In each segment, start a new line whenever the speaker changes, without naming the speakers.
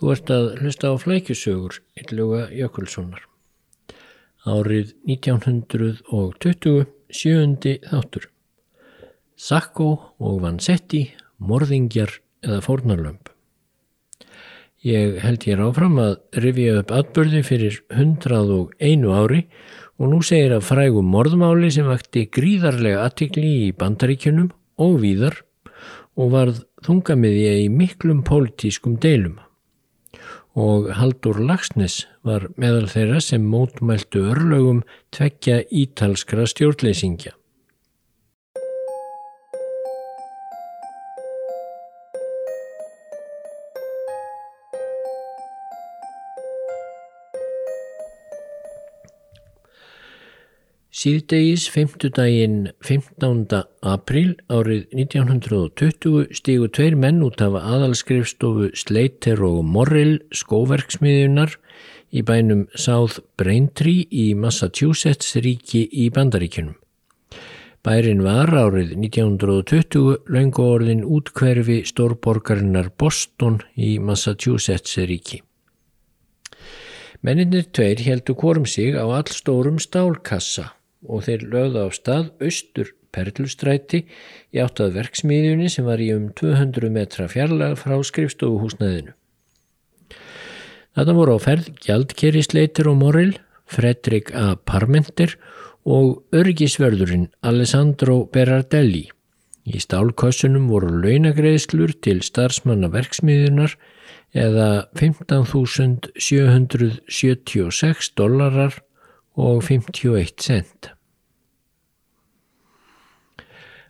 Þú ert að hlusta á flækjusögur Ylluga Jökulssonar. Árið 1920, sjöundi þáttur. Sakko og Vansetti, morðingjar eða fórnarlömp. Ég held ég ráfram að rifja upp atbyrði fyrir hundrað og einu ári og nú segir að frægum morðmáli sem vakti gríðarlega aðtikli í bandaríkjunum og víðar og varð þungamiðja í miklum pólitískum deilum og Haldur Lagsnes var meðal þeirra sem mótmæltu örlögum tvekja ítalskra stjórnleysingja. Síðdegis 5. daginn 15. apríl árið 1920 stígu tveir menn út af aðalskrifstofu Sleiter og Morrill skóverksmiðjunar í bænum South Braintree í Massachusetts ríki í Bandaríkunum. Bærin var árið 1920 laungu orðin útkverfi stórborgarinnar Boston í Massachusetts ríki. Menninir tveir heldu kvorum sig á allstórum stálkassa og þeir lögðu á stað austur Perlustræti í áttað verksmiðjunni sem var í um 200 metra fjarlag frá skrifstofuhúsnaðinu. Þetta voru á ferð Gjaldkeri Sleitir og Morrill, Fredrik A. Parmenter og örgisvörðurinn Alessandro Berardelli. Í stálkossunum voru launagreðslur til starfsmanna verksmiðjunar eða 15.776 dólarar og 51 cent.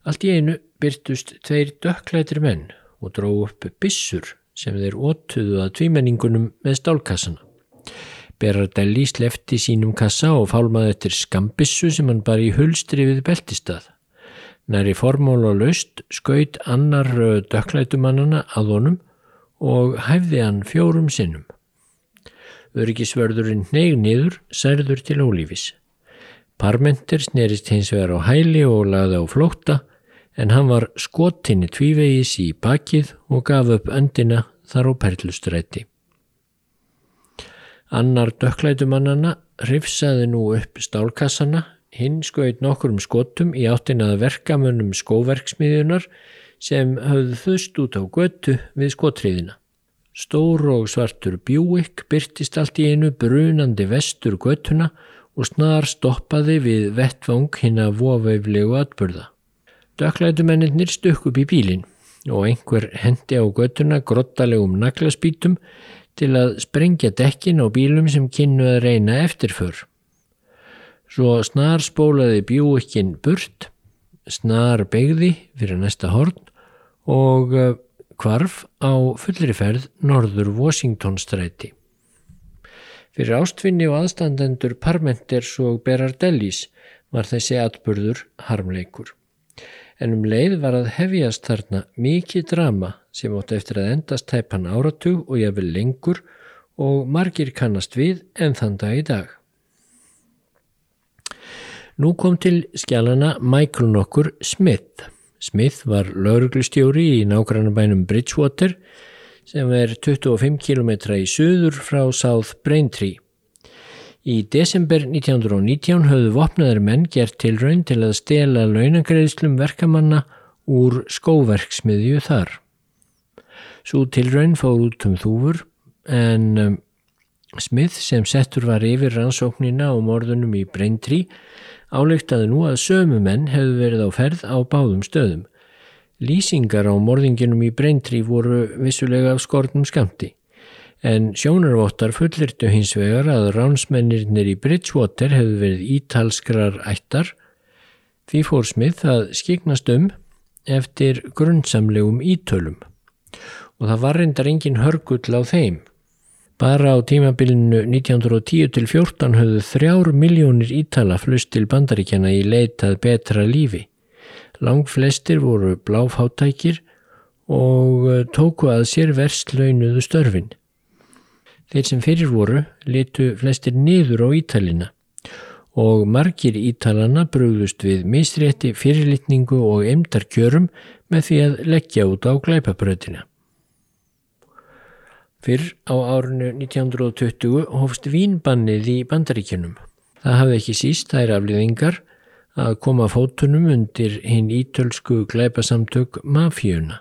Allt í einu byrtust tveir dökklættir menn og dró upp bissur sem þeir ótuðu að tvímenningunum með stálkassana. Berardelli slefti sínum kassa og fálmaði eftir skambissu sem hann bar í hulstri við beltistað. Næri formál og laust skaut annar dökklætumannana að honum og hæfði hann fjórum sinnum. Örgisvörðurinn neig niður, særður til ólífis. Parmenter snerist hins vegar á hæli og laði á flótta en hann var skotinni tvívegis í bakið og gaf upp öndina þar á perlustræti. Annar dökklætumannana hrifsaði nú upp stálkassana, hinn skoið nokkur um skotum í áttinaða verkamönnum skóverksmiðjunar sem höfðu þust út á götu við skotriðina. Stór og svartur bjúik byrtist allt í einu brunandi vestur göttuna og snar stoppaði við vettvang hinn að vofauflegu atbyrða. Dökklætumennir stökk upp í bílinn og einhver hendi á göttuna grottalegum naglaspítum til að sprengja dekkin á bílum sem kynnu að reyna eftirför. Svo snar spólaði bjúikinn burt, snar begði fyrir næsta horn og kvarf á fullri ferð norður Washingtonstræti. Fyrir ástfinni og aðstandendur Parmenters og Berardellis var þessi atbyrður harmleikur. En um leið var að hefjast þarna mikið drama sem átt eftir að endast tæpan áratug og ég vil lengur og margir kannast við en þann dag í dag. Nú kom til skjálana Michael nokkur Smith. Smith var lauruglustjóri í nágrannabænum Bridgewater sem er 25 km í söður frá South Braintree. Í desember 1919 höfðu vopnaður menn gert til raun til að stela launagreðslum verkamanna úr skóverksmiðju þar. Svo til raun fór út um þúfur en um, Smith sem settur var yfir rannsóknina og morðunum í Braintree álektaði nú að sömu menn hefðu verið á ferð á báðum stöðum. Lýsingar á morðinginum í Braintree voru vissulega af skortnum skamti, en sjónarvottar fullirtu hins vegar að ránsmennirnir í Bridgewater hefðu verið ítalskrar ættar, því fór Smith að skiknast um eftir grunnsamlegum ítölum og það var reyndar engin hörgull á þeim. Bara á tímabilinu 1910 til 14 höfðu þrjár miljónir ítala flust til bandaríkjana í leitað betra lífi. Lang flestir voru bláfáttækir og eh, tóku að sér verstlaunuðu störfin. Þeir sem fyrir voru litu flestir niður á ítalina og margir ítalana brugðust við misrétti fyrirlitningu og emdarkjörum með því að leggja út á glæpabröðina. Fyrr á árinu 1920 hófst vínbannið í bandaríkjunum. Það hafði ekki síst þær afliðingar að koma fótunum undir hinn ítölsku glæpasamtök mafíuna.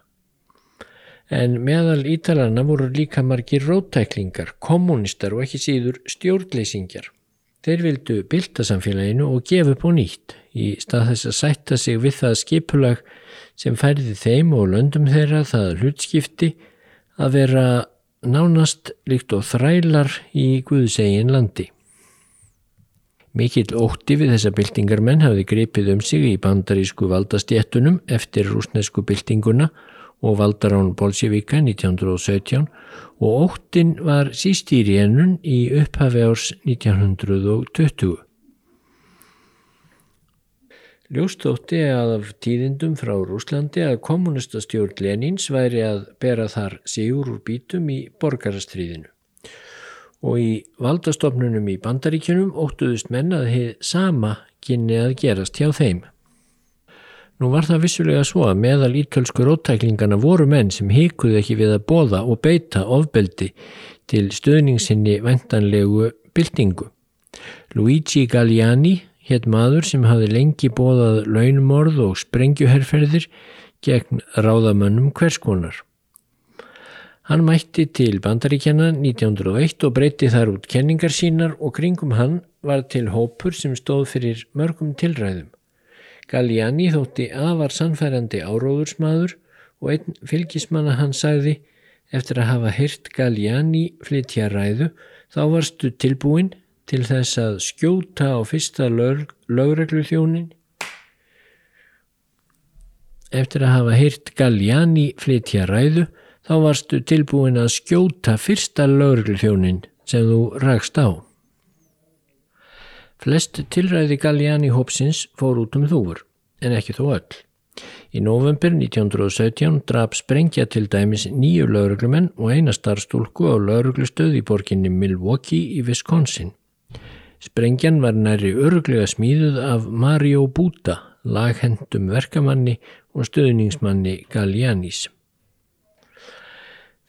En meðal ítalana voru líka margir róttæklingar, kommunistar og ekki síður stjórnleysingjar. Þeir vildu bylta samfélaginu og gefa upp á nýtt í stað þess að sætta sig við það skipulag sem færði þeim og löndum þeirra það hlutskipti að vera nánast líkt og þrælar í Guðsegin landi. Mikill ótti við þessa byltingarmenn hafði gripið um sig í bandarísku valdastjéttunum eftir rúsnesku byltinguna og valdarán Bolsjevika 1917 og óttin var sístýri ennun í upphafi árs 1920. Ljóstótti að af tíðindum frá Rúslandi að kommunistastjórn Lenins væri að bera þar sigur úr bítum í borgarastriðinu og í valdastofnunum í bandaríkjunum óttuðust menn að heið sama kynni að gerast hjá þeim. Nú var það vissulega svo að meðal ítölsku róttæklingana voru menn sem híkuð ekki við að bóða og beita ofbeldi til stöðningsinni vendanlegu byltingu. Luigi Galliani, hétt maður sem hafi lengi bóðað launumorð og sprengjuherrferðir gegn ráðamönnum hverskonar. Hann mætti til bandaríkjana 1901 og breytti þar út kenningar sínar og kringum hann var til hópur sem stóð fyrir mörgum tilræðum. Galliani þótti afar sannfærandi áróðursmaður og einn fylgismanna hann sagði eftir að hafa hyrt Galliani flytja ræðu þá varstu tilbúin til þess að skjóta á fyrsta lög, lögreglu þjónin. Eftir að hafa hyrt Galliani flytja ræðu þá varstu tilbúin að skjóta fyrsta lauruglþjónin sem þú rækst á. Flest tilræði Galliani hópsins fór út um þúfur, en ekki þó öll. Í november 1917 draf sprengja til dæmis nýju lauruglumenn og eina starfstúlku á lauruglustöð í borginni Milwaukee í Wisconsin. Sprengjan var næri öruglega smíðuð af Mario Buta, laghendum verkamanni og stöðningsmanni Gallianis.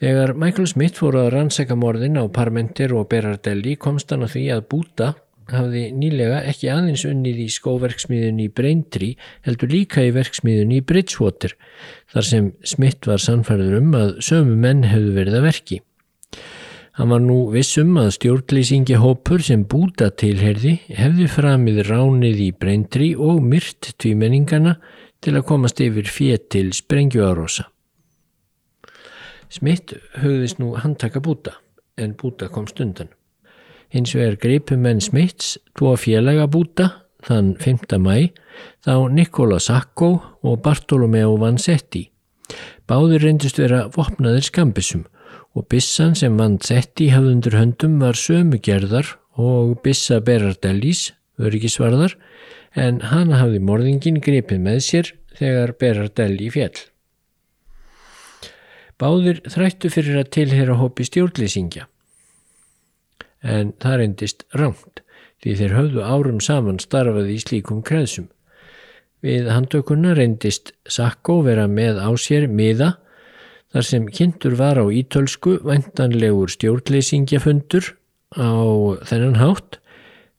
Þegar Michael Smith fór að rannsæka morðin á Parmenter og Berardelli komst hann að því að Búta hafði nýlega ekki aðeins unnið í skóverksmiðun í Braintree heldur líka í verksmiðun í Bridgewater þar sem Smith var sannfærður um að sömu menn hefðu verið að verki. Hann var nú vissum að stjórnlýsingi hópur sem Búta tilherði hefði framið ránið í Braintree og myrt tvímenningana til að komast yfir fétil sprengjuárosa. Smitt hugðist nú handtaka búta en búta kom stundan. Hins vegar greipum menn Smits tvo félaga búta þann 5. mæ þá Nikola Sakko og Bartolomeo Vanzetti. Báður reyndist vera vopnaðir skambissum og bissan sem Vanzetti hafði undir höndum var sömugerðar og bissa Berardellis, öryggisvarðar, en hana hafði morðingin greipið með sér þegar Berardelli fjell. Báðir þrættu fyrir að tilhera hópi stjórnleysingja. En það reyndist rangt því þeir höfðu árum saman starfaði í slíkum kreðsum. Við handtökunna reyndist Sakko vera með á sér miða þar sem kynntur var á ítölsku vendanlegur stjórnleysingjafundur á þennan hátt.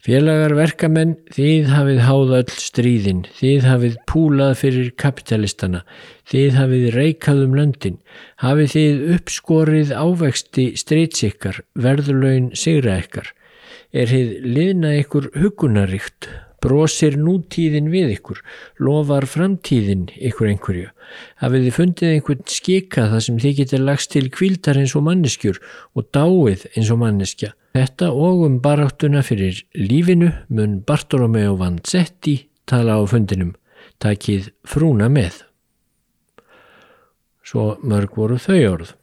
Félagar verkamenn, þið hafið háða öll stríðin, þið hafið púlað fyrir kapitalistana, þið hafið reikað um löndin, hafið þið uppskorið ávexti strítsikkar, verðurlaun sigra ekkar. Er þið liðna ykkur hugunaríkt, brosir nútíðin við ykkur, lofar framtíðin ykkur einhverju. Hafið þið fundið einhvern skika þar sem þið getur lagst til kvildar eins og manneskjur og dáið eins og manneskja. Þetta og um baráttuna fyrir lífinu mun Bartolomeo Vanzetti tala á fundinum, takið frúna með. Svo mörg voru þau orð.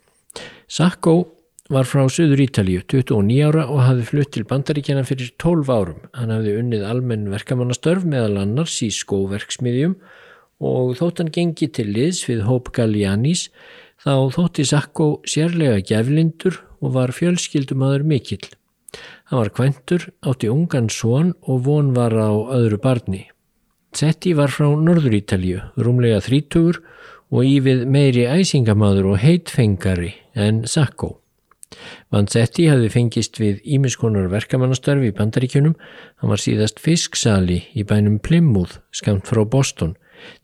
Sakko var frá Suður Ítalíu, 29 ára og hafði flutt til bandaríkjana fyrir 12 árum. Hann hafði unnið almenn verkamannastörf meðal annars í skóverksmiðjum og þótt hann gengi til liðs við Hóp Gallianis þá þótti Sakko sérlega geflindur og var fjölskyldumadur mikill. Hann var kventur, átti ungan són og von var á öðru barni. Setti var frá Norður Ítalju, rúmlega þrítugur og ívið meiri æsingamadur og heitfengari en Sakko. Vansetti hafði fengist við ímiskonar verkamannastörfi í bandaríkjunum. Hann var síðast fisksali í bænum Plymouth, skamt frá Boston.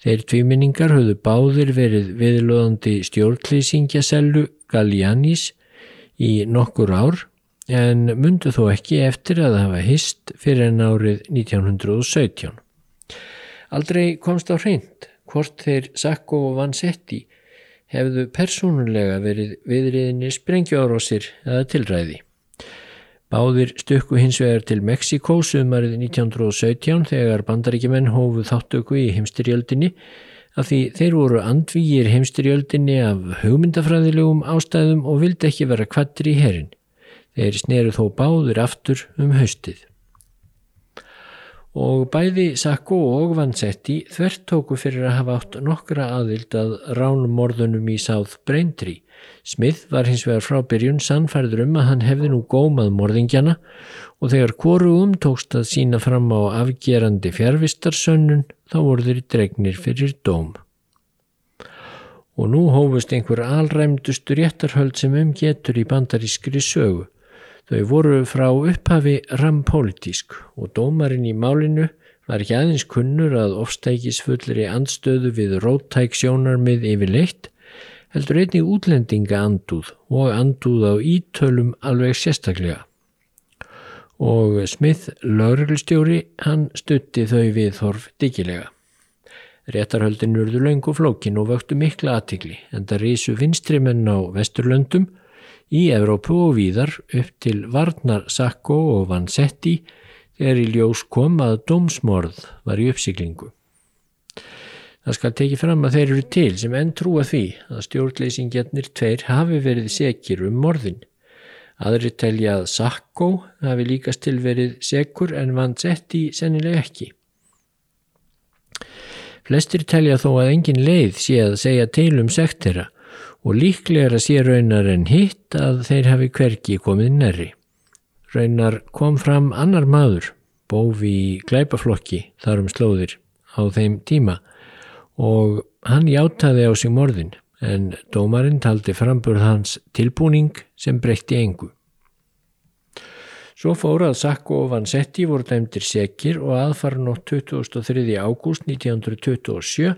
Þeir tvíminningar höfðu báðir verið viðlóðandi stjórnklýsingjasellu Gallianis í nokkur ár en mundu þó ekki eftir að hafa hist fyrir en árið 1917. Aldrei komst á hreint hvort þeir Sakko og Vansetti hefðu persónulega verið viðriðinni sprengjárósir eða tilræði. Báðir stökku hins vegar til Mexiko sumarið 1917 þegar bandaríkjumenn hófuð þáttöku í heimstyrjöldinni af því þeir voru andvígir heimstyrjöldinni af hugmyndafræðilegum ástæðum og vildi ekki vera kvattir í herin. Þeir sneru þó báður aftur um haustið og bæði Sakko og Vansetti þvert tóku fyrir að hafa átt nokkra aðild að ránumorðunum í South Braintree. Smith var hins vegar frá byrjun sannfærður um að hann hefði nú gómað morðingjana og þegar koru umtókst að sína fram á afgerandi fjárvistarsönnun þá voru þeir dregnir fyrir dóm. Og nú hófust einhver alræmdustu réttarhöld sem umgetur í bandarískri sögu. Þau voru frá upphafi rampolítísk og dómarinn í málinu var ekki aðeins kunnur að ofstækisfullri andstöðu við róttæk sjónarmið yfir leitt, heldur einnig útlendinga andúð og andúð á ítölum alveg sérstaklega. Og Smith, lauruglstjóri, hann stutti þau við þorf digilega. Réttarhöldin urðu laung og flókin og vöktu mikla aðtikli en það rísu vinstrimenn á vesturlöndum í Evrópu og víðar upp til Varnar Sakko og Vansetti þegar í ljós kom að dómsmorð var í uppsiklingu. Það skal tekið fram að þeir eru til sem enn trúa því að stjórnleysingjarnir tveir hafi verið sekir um morðin. Aðri telja að Sakko hafi líkast til verið sekur en Vansetti sennileg ekki. Flestir telja þó að engin leið sé að segja til um sekt og líklega sé raunar en hitt að þeir hafi hverki komið nærri. Raunar kom fram annar maður, bófi í glæpaflokki þarum slóðir á þeim tíma og hann játaði á sig morðin en dómarinn taldi framburð hans tilbúning sem breytti engu. Svo fór að Sakko og Vansetti voru dæmdir sekir og aðfara nótt 23. ágúst 1927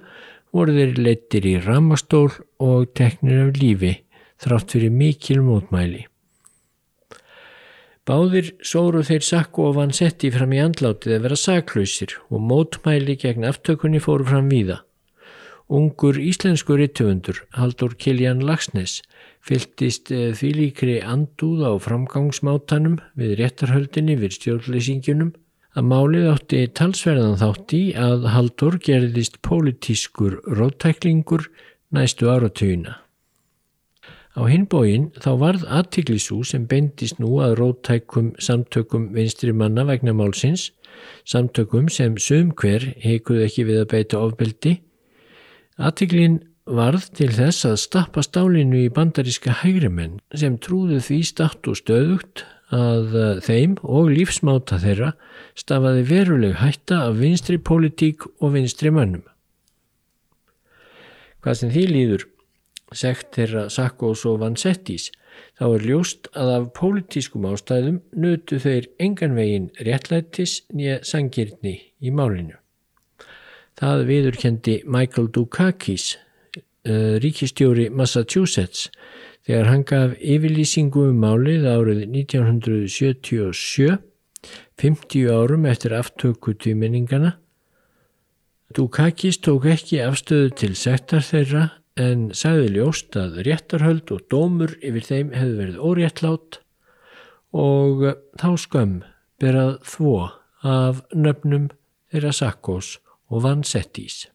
voru þeir leittir í ramastól og teknir af lífi þrátt fyrir mikil mótmæli. Báðir sóru þeir sakku og vansetti fram í andlátið að vera saklausir og mótmæli gegn aftökunni fóru fram víða. Ungur íslensku rittufundur, Haldur Kiljan Lagsnes, fyltist eh, því líkri andúð á framgangsmátanum við réttarhöldinni við stjórnleysingjunum að málið átti talsverðan þátt í að Haldur gerðist pólitískur róttæklingur næstu áratugina. Á hinbóin þá varð aðtiklisú sem bendist nú að róttækum samtökum vinstri manna vegna málsins, samtökum sem sum hver heikuð ekki við að beita ofbeldi. Aðtiklin varð til þess að stappa stálinu í bandaríska hægrimenn sem trúðu því statt og stöðugt að eh, þeim og lífsmáta þeirra stafaði veruleg hætta af vinstri politík og vinstri mönnum. Hvað sem því líður, sekt þeirra Sakkos og Vansettis, þá er ljóst að af politískum ástæðum nötu þeir engan veginn réttlættis nýja sangirni í málinu. Það viðurkendi Michael Dukakis, eh, ríkistjóri Massachusetts, þegar hann gaf yfirlýsingu um málið árið 1977, 50 árum eftir aftöku tvíminningana. Dukakis tók ekki afstöðu til sektar þeirra en sagði ljóst að réttarhöld og dómur yfir þeim hefði verið óréttlátt og þá skömm berað þvó af nöfnum þeirra Sakkos og Vansettís.